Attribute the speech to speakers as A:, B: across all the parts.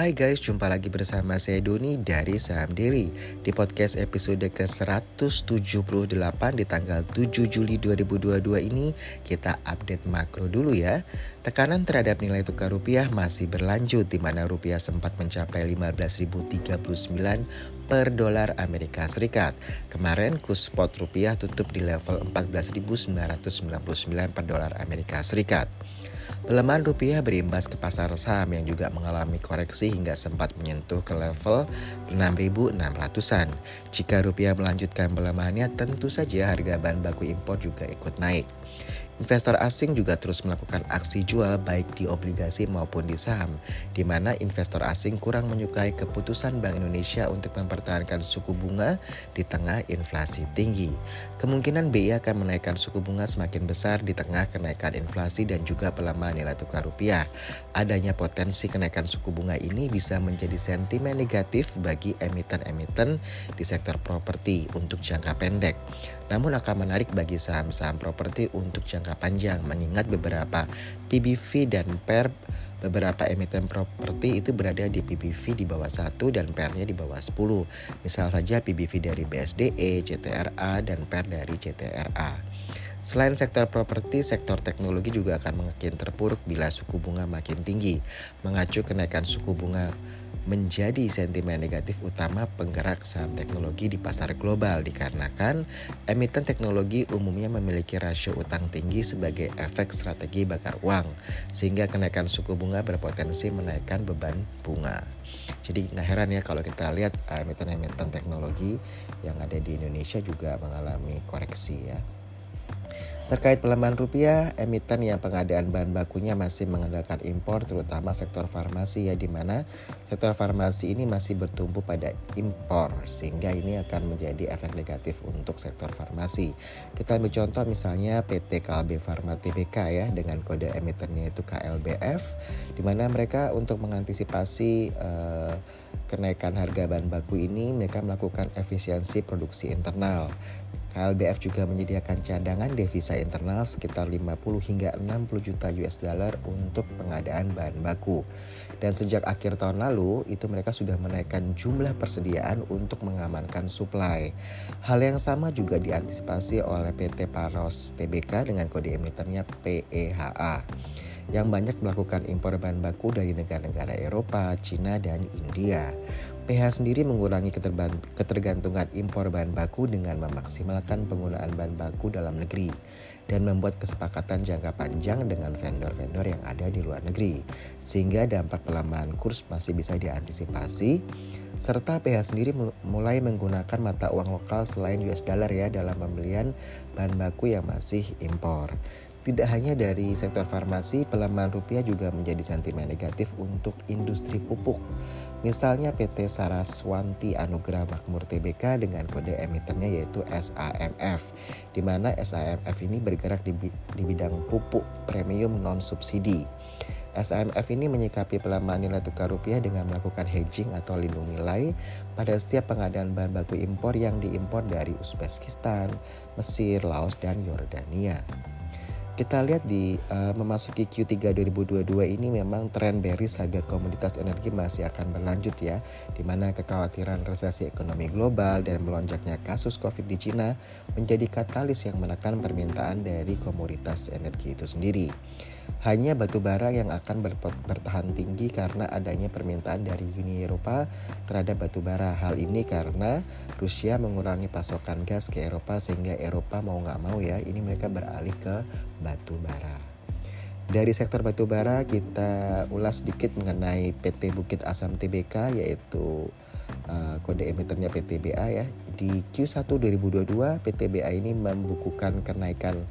A: Hai guys, jumpa lagi bersama saya Doni dari Saham Daily. Di podcast episode ke-178 di tanggal 7 Juli 2022 ini Kita update makro dulu ya. Tekanan terhadap nilai tukar rupiah masih berlanjut di mana rupiah sempat mencapai 15.039 per dolar Amerika Serikat. Kemarin kurs spot rupiah tutup di level 14.999 per dolar Amerika Serikat Pelemahan rupiah berimbas ke pasar saham yang juga mengalami koreksi hingga sempat menyentuh ke level 6.600-an. Jika rupiah melanjutkan pelemahannya, tentu saja harga bahan baku impor juga ikut naik. Investor asing juga terus melakukan aksi jual baik di obligasi maupun di saham, di mana investor asing kurang menyukai keputusan Bank Indonesia untuk mempertahankan suku bunga di tengah inflasi tinggi. Kemungkinan BI akan menaikkan suku bunga semakin besar di tengah kenaikan inflasi dan juga pelemahan nilai tukar rupiah. Adanya potensi kenaikan suku bunga ini bisa menjadi sentimen negatif bagi emiten-emiten di sektor properti untuk jangka pendek. Namun akan menarik bagi saham-saham properti untuk jangka jangka panjang mengingat beberapa PBV dan PER beberapa emiten properti itu berada di PBV di bawah 1 dan PER-nya di bawah 10. Misal saja PBV dari BSDE, CTRA, dan PER dari CTRA. Selain sektor properti, sektor teknologi juga akan makin terpuruk bila suku bunga makin tinggi. Mengacu kenaikan suku bunga menjadi sentimen negatif utama penggerak saham teknologi di pasar global dikarenakan emiten teknologi umumnya memiliki rasio utang tinggi sebagai efek strategi bakar uang sehingga kenaikan suku bunga berpotensi menaikkan beban bunga. Jadi nggak heran ya kalau kita lihat emiten-emiten teknologi yang ada di Indonesia juga mengalami koreksi ya. Terkait pelemahan rupiah, emiten yang pengadaan bahan bakunya masih mengandalkan impor terutama sektor farmasi ya di mana sektor farmasi ini masih bertumbuh pada impor sehingga ini akan menjadi efek negatif untuk sektor farmasi. Kita ambil contoh misalnya PT Kalbe Farma Tbk ya dengan kode emitennya itu KLBF di mana mereka untuk mengantisipasi uh, kenaikan harga bahan baku ini mereka melakukan efisiensi produksi internal KLBF juga menyediakan cadangan devisa internal sekitar 50 hingga 60 juta US dollar untuk pengadaan bahan baku. Dan sejak akhir tahun lalu, itu mereka sudah menaikkan jumlah persediaan untuk mengamankan supply. Hal yang sama juga diantisipasi oleh PT Paros TBK dengan kode emitennya PEHA yang banyak melakukan impor bahan baku dari negara-negara Eropa, Cina, dan India. PH sendiri mengurangi ketergantungan impor bahan baku dengan memaksimalkan penggunaan bahan baku dalam negeri dan membuat kesepakatan jangka panjang dengan vendor-vendor yang ada di luar negeri sehingga dampak pelemahan kurs masih bisa diantisipasi serta PH sendiri mulai menggunakan mata uang lokal selain US dollar ya dalam pembelian bahan baku yang masih impor. Tidak hanya dari sektor farmasi, pelemahan rupiah juga menjadi sentimen negatif untuk industri pupuk. Misalnya PT Saraswanti Anugerah Makmur Tbk dengan kode emitennya yaitu SAMF, di mana SAMF ini bergerak di, di bidang pupuk premium non subsidi. SAMF ini menyikapi pelemahan nilai tukar rupiah dengan melakukan hedging atau lindung nilai pada setiap pengadaan bahan baku impor yang diimpor dari Uzbekistan, Mesir, Laos, dan Yordania kita lihat di uh, memasuki Q3 2022 ini memang tren bearish harga komoditas energi masih akan berlanjut ya di mana kekhawatiran resesi ekonomi global dan melonjaknya kasus Covid di Cina menjadi katalis yang menekan permintaan dari komoditas energi itu sendiri. Hanya batu bara yang akan bertahan tinggi karena adanya permintaan dari Uni Eropa terhadap batu bara. Hal ini karena Rusia mengurangi pasokan gas ke Eropa sehingga Eropa mau nggak mau ya ini mereka beralih ke batu bara. Dari sektor batu bara kita ulas sedikit mengenai PT Bukit Asam Tbk yaitu uh, kode emitennya PTBA ya. Di Q1 2022 PTBA ini membukukan kenaikan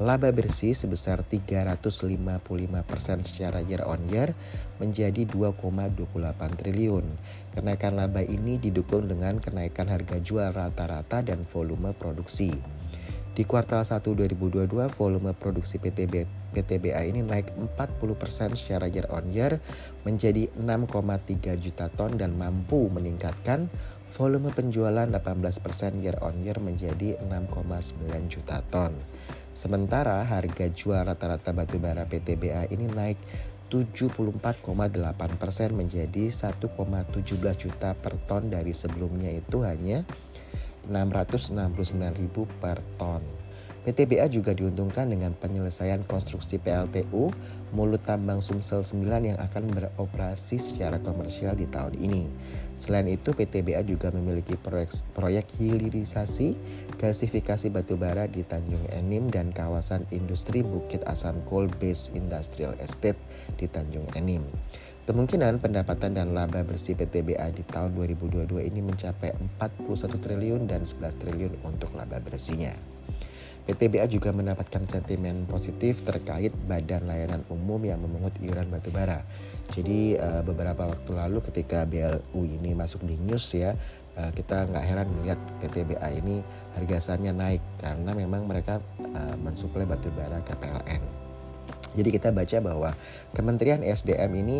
A: laba bersih sebesar 355% secara year on year menjadi 2,28 triliun. Kenaikan laba ini didukung dengan kenaikan harga jual rata-rata dan volume produksi. Di kuartal 1 2022, volume produksi PTB, PTBA ini naik 40% secara year on year menjadi 6,3 juta ton dan mampu meningkatkan volume penjualan 18% year on year menjadi 6,9 juta ton. Sementara harga jual rata-rata batubara PTBA ini naik 74,8 persen menjadi 1,17 juta per ton dari sebelumnya itu hanya 669 ribu per ton. PTBA juga diuntungkan dengan penyelesaian konstruksi PLTU Mulut Tambang Sumsel 9 yang akan beroperasi secara komersial di tahun ini. Selain itu, PTBA juga memiliki proyek, proyek hilirisasi gasifikasi batubara di Tanjung Enim dan kawasan industri Bukit Asam Coal Base Industrial Estate di Tanjung Enim. Kemungkinan pendapatan dan laba bersih PTBA di tahun 2022 ini mencapai 41 triliun dan 11 triliun untuk laba bersihnya. PTBA juga mendapatkan sentimen positif terkait badan layanan umum yang memungut iuran batubara. Jadi uh, beberapa waktu lalu ketika BLU ini masuk di news ya, uh, kita nggak heran melihat PTBA ini harga sahamnya naik karena memang mereka uh, mensuplai batubara ke PLN. Jadi kita baca bahwa Kementerian SDM ini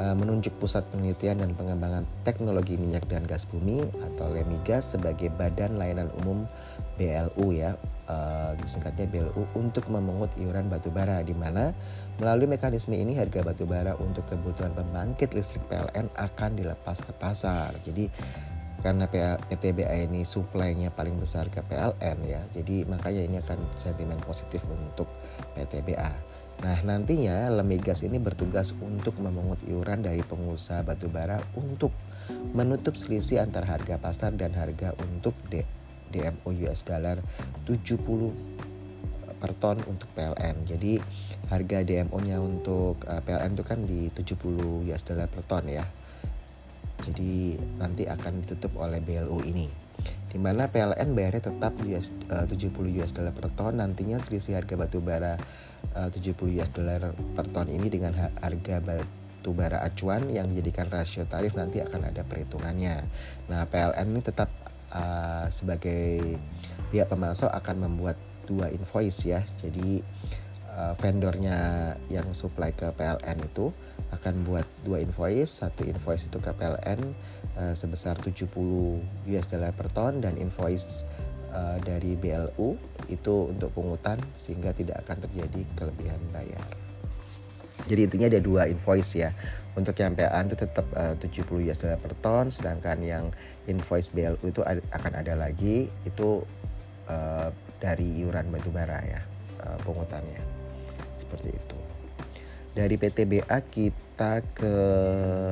A: uh, menunjuk Pusat Penelitian dan Pengembangan Teknologi Minyak dan Gas Bumi atau Lemigas sebagai badan layanan umum BLU ya, uh, singkatnya BLU untuk memungut iuran batubara di mana melalui mekanisme ini harga batubara untuk kebutuhan pembangkit listrik PLN akan dilepas ke pasar. Jadi karena PTBA ini suplainya paling besar ke PLN ya jadi makanya ini akan sentimen positif untuk PTBA Nah, nantinya Lemigas ini bertugas untuk memungut iuran dari pengusaha batubara untuk menutup selisih antara harga pasar dan harga untuk D DMO US dollar 70 per ton untuk PLN. Jadi harga DMO-nya untuk eh, PLN itu kan di 70 US dollar per ton ya. Jadi nanti akan ditutup oleh BLU ini di mana PLN bayarnya tetap US, uh, 70 US dollar per ton nantinya selisih harga batu bara uh, 70 US dollar per ton ini dengan harga batu bara acuan yang dijadikan rasio tarif nanti akan ada perhitungannya. Nah, PLN ini tetap uh, sebagai pihak pemasok akan membuat dua invoice ya. Jadi uh, vendornya yang supply ke PLN itu akan buat dua invoice, satu invoice itu ke PLN uh, sebesar 70 US dollar per ton dan invoice uh, dari BLU itu untuk pungutan sehingga tidak akan terjadi kelebihan bayar. Jadi intinya ada dua invoice ya. Untuk yang PLN itu tetap uh, 70 US dollar per ton, sedangkan yang invoice BLU itu ad akan ada lagi itu uh, dari iuran batubara ya uh, pungutannya seperti itu dari PTBA kita ke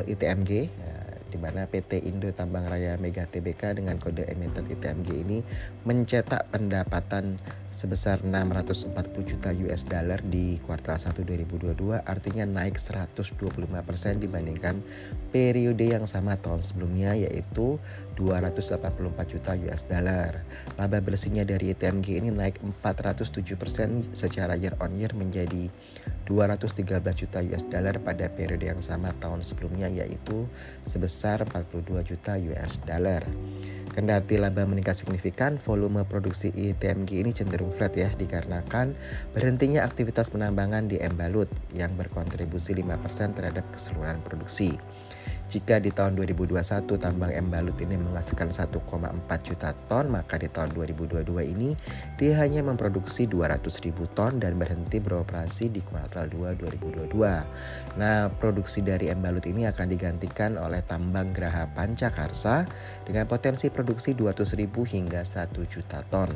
A: ITMG ya, di mana PT Indo Tambang Raya Mega Tbk dengan kode emiten ITMG ini mencetak pendapatan sebesar 640 juta US dollar di kuartal 1 2022 artinya naik 125% dibandingkan periode yang sama tahun sebelumnya yaitu 284 juta US dollar. Laba bersihnya dari ITMG ini naik 407% secara year on year menjadi 213 juta US dollar pada periode yang sama tahun sebelumnya yaitu sebesar 42 juta US dollar. Kendati laba meningkat signifikan, volume produksi ITMG ini cenderung flat ya dikarenakan berhentinya aktivitas penambangan di Embalut yang berkontribusi 5% terhadap keseluruhan produksi. Jika di tahun 2021 tambang Embalut ini menghasilkan 1,4 juta ton, maka di tahun 2022 ini dia hanya memproduksi 200 ribu ton dan berhenti beroperasi di kuartal 2 2022. Nah, produksi dari Embalut ini akan digantikan oleh tambang Geraha Pancakarsa dengan potensi produksi 200 ribu hingga 1 juta ton.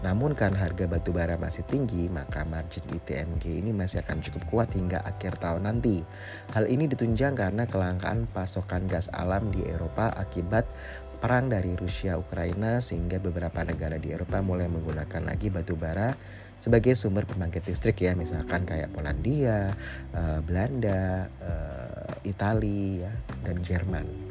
A: Namun kan harga batu bara masih tinggi, maka margin ITMG ini masih akan cukup kuat hingga akhir tahun nanti. Hal ini ditunjang karena kelangkaan pasokan gas alam di Eropa akibat perang dari Rusia Ukraina sehingga beberapa negara di Eropa mulai menggunakan lagi batu bara sebagai sumber pembangkit listrik ya misalkan kayak Polandia, uh, Belanda, uh, Italia dan Jerman.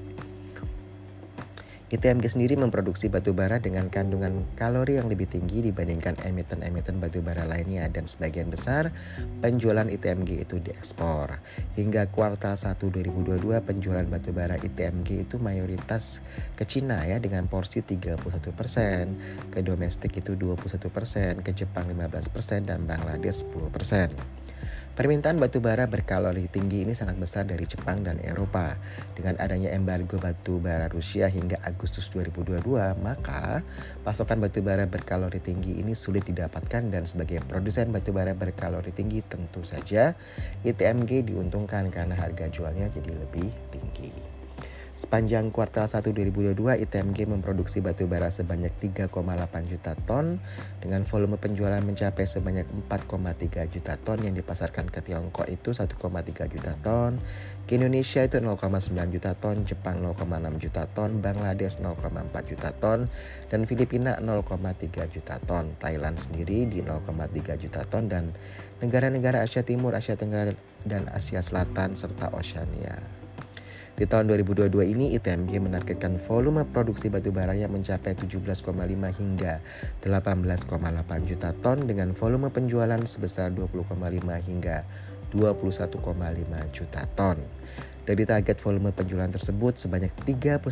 A: ITMG sendiri memproduksi batu bara dengan kandungan kalori yang lebih tinggi dibandingkan emiten-emiten batu bara lainnya dan sebagian besar penjualan ITMG itu diekspor. Hingga kuartal 1 2022 penjualan batu bara ITMG itu mayoritas ke Cina ya dengan porsi 31%, ke domestik itu 21%, ke Jepang 15% dan Bangladesh 10%. Permintaan batu bara berkalori tinggi ini sangat besar dari Jepang dan Eropa. Dengan adanya embargo batu bara Rusia hingga Agustus 2022, maka pasokan batu bara berkalori tinggi ini sulit didapatkan dan sebagai produsen batu bara berkalori tinggi tentu saja ITMG diuntungkan karena harga jualnya jadi lebih tinggi. Sepanjang kuartal 1 2022, ITMG memproduksi batu bara sebanyak 3,8 juta ton dengan volume penjualan mencapai sebanyak 4,3 juta ton yang dipasarkan ke Tiongkok itu 1,3 juta ton, ke Indonesia itu 0,9 juta ton, Jepang 0,6 juta ton, Bangladesh 0,4 juta ton, dan Filipina 0,3 juta ton. Thailand sendiri di 0,3 juta ton dan negara-negara Asia Timur, Asia Tenggara, dan Asia Selatan serta Oceania. Di tahun 2022 ini ITMG menargetkan volume produksi batu bara yang mencapai 17,5 hingga 18,8 juta ton dengan volume penjualan sebesar 20,5 hingga 21,5 juta ton. Dari target volume penjualan tersebut, sebanyak 31%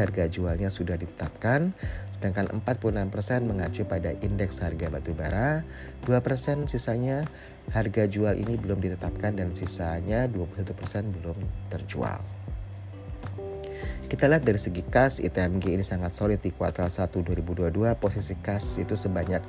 A: harga jualnya sudah ditetapkan, sedangkan 46% mengacu pada indeks harga batu bara, 2% sisanya harga jual ini belum ditetapkan dan sisanya 21% belum terjual. Kita lihat dari segi kas, ITMG ini sangat solid di kuartal 1 2022. Posisi kas itu sebanyak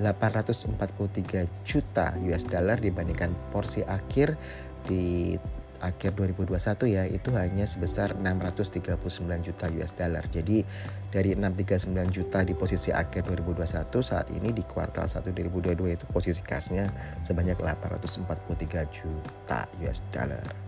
A: 843 juta US dollar dibandingkan porsi akhir di akhir 2021 ya itu hanya sebesar 639 juta US dollar. Jadi dari 639 juta di posisi akhir 2021 saat ini di kuartal 1 2022 itu posisi kasnya sebanyak 843 juta US dollar.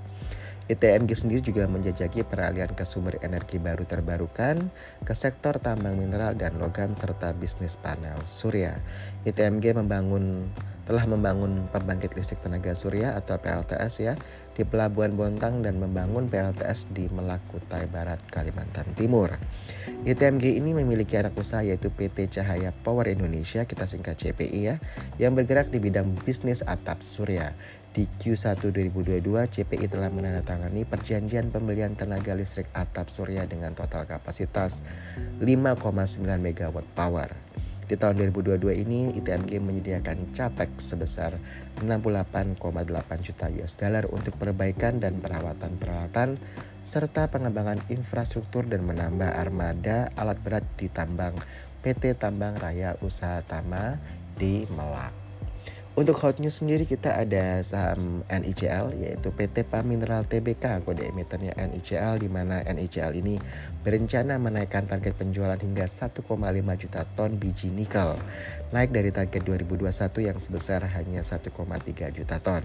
A: ITMG sendiri juga menjajaki peralihan ke sumber energi baru terbarukan ke sektor tambang mineral dan logam serta bisnis panel surya. ITMG membangun telah membangun pembangkit listrik tenaga surya atau PLTS ya di Pelabuhan Bontang dan membangun PLTS di Melakutai Barat, Kalimantan Timur. ITMG ini memiliki anak usaha yaitu PT Cahaya Power Indonesia, kita singkat CPI ya, yang bergerak di bidang bisnis atap surya. Di Q1 2022, CPI telah menandatangani perjanjian pembelian tenaga listrik atap surya dengan total kapasitas 5,9 MW power. Di tahun 2022 ini, ITMG menyediakan capex sebesar 68,8 juta US dollar untuk perbaikan dan perawatan peralatan serta pengembangan infrastruktur dan menambah armada alat berat di tambang PT Tambang Raya Usaha Tama di Melak. Untuk hot news sendiri kita ada saham NICL yaitu PT Pamineral Tbk kode emitennya NICL di mana NICL ini berencana menaikkan target penjualan hingga 1,5 juta ton biji nikel naik dari target 2021 yang sebesar hanya 1,3 juta ton.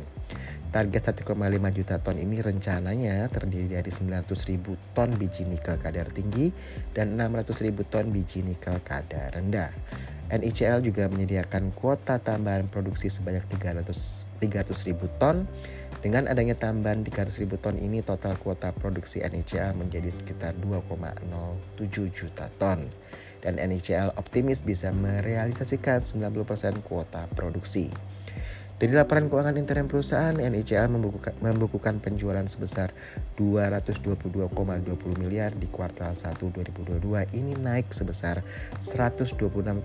A: Target 1,5 juta ton ini rencananya terdiri dari 900 ribu ton biji nikel kadar tinggi dan 600 ribu ton biji nikel kadar rendah. NICL juga menyediakan kuota tambahan produksi sebanyak 300 300 ribu ton. Dengan adanya tambahan 300 ribu ton ini total kuota produksi NICL menjadi sekitar 2,07 juta ton. Dan NICL optimis bisa merealisasikan 90% kuota produksi. Dari laporan keuangan intern perusahaan, NICL membukukan, membukukan penjualan sebesar 222,20 miliar di kuartal 1 2022 ini naik sebesar 126,31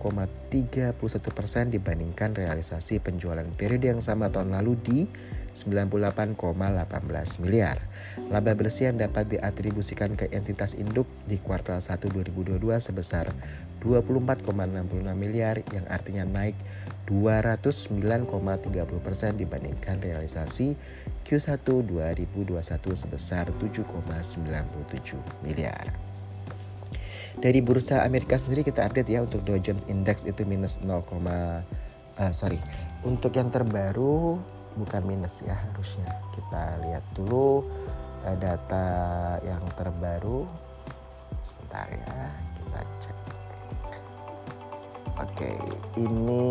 A: persen dibandingkan realisasi penjualan periode yang sama tahun lalu di 98,18 miliar. Laba bersih yang dapat diatribusikan ke entitas induk di kuartal 1 2022 sebesar 24,66 miliar yang artinya naik 209,30% dibandingkan realisasi Q1 2021 sebesar 7,97 miliar. Dari bursa Amerika sendiri kita update ya untuk Dow Jones Index itu minus 0, uh, sorry untuk yang terbaru bukan minus ya harusnya kita lihat dulu uh, data yang terbaru sebentar ya kita cek Oke, ini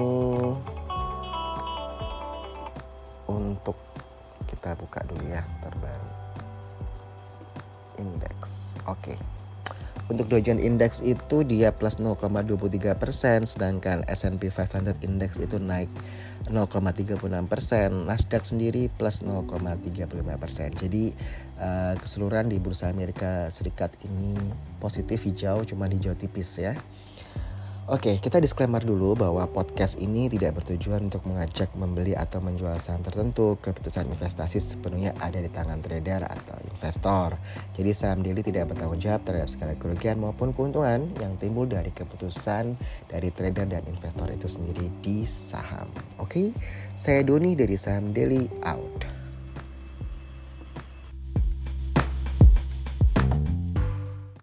A: untuk kita buka dulu ya terbaru. Indeks. Oke. Untuk Dow Jones Index itu dia plus 0,23 persen, sedangkan S&P 500 Index itu naik 0,36 persen, Nasdaq sendiri plus 0,35 persen. Jadi uh, keseluruhan di bursa Amerika Serikat ini positif hijau, cuma hijau tipis ya. Oke, kita disclaimer dulu bahwa podcast ini tidak bertujuan untuk mengajak membeli atau menjual saham tertentu. Keputusan investasi sepenuhnya ada di tangan trader atau investor. Jadi saham daily tidak bertanggung jawab terhadap segala kerugian maupun keuntungan yang timbul dari keputusan dari trader dan investor itu sendiri di saham. Oke, saya Doni dari Saham Daily out.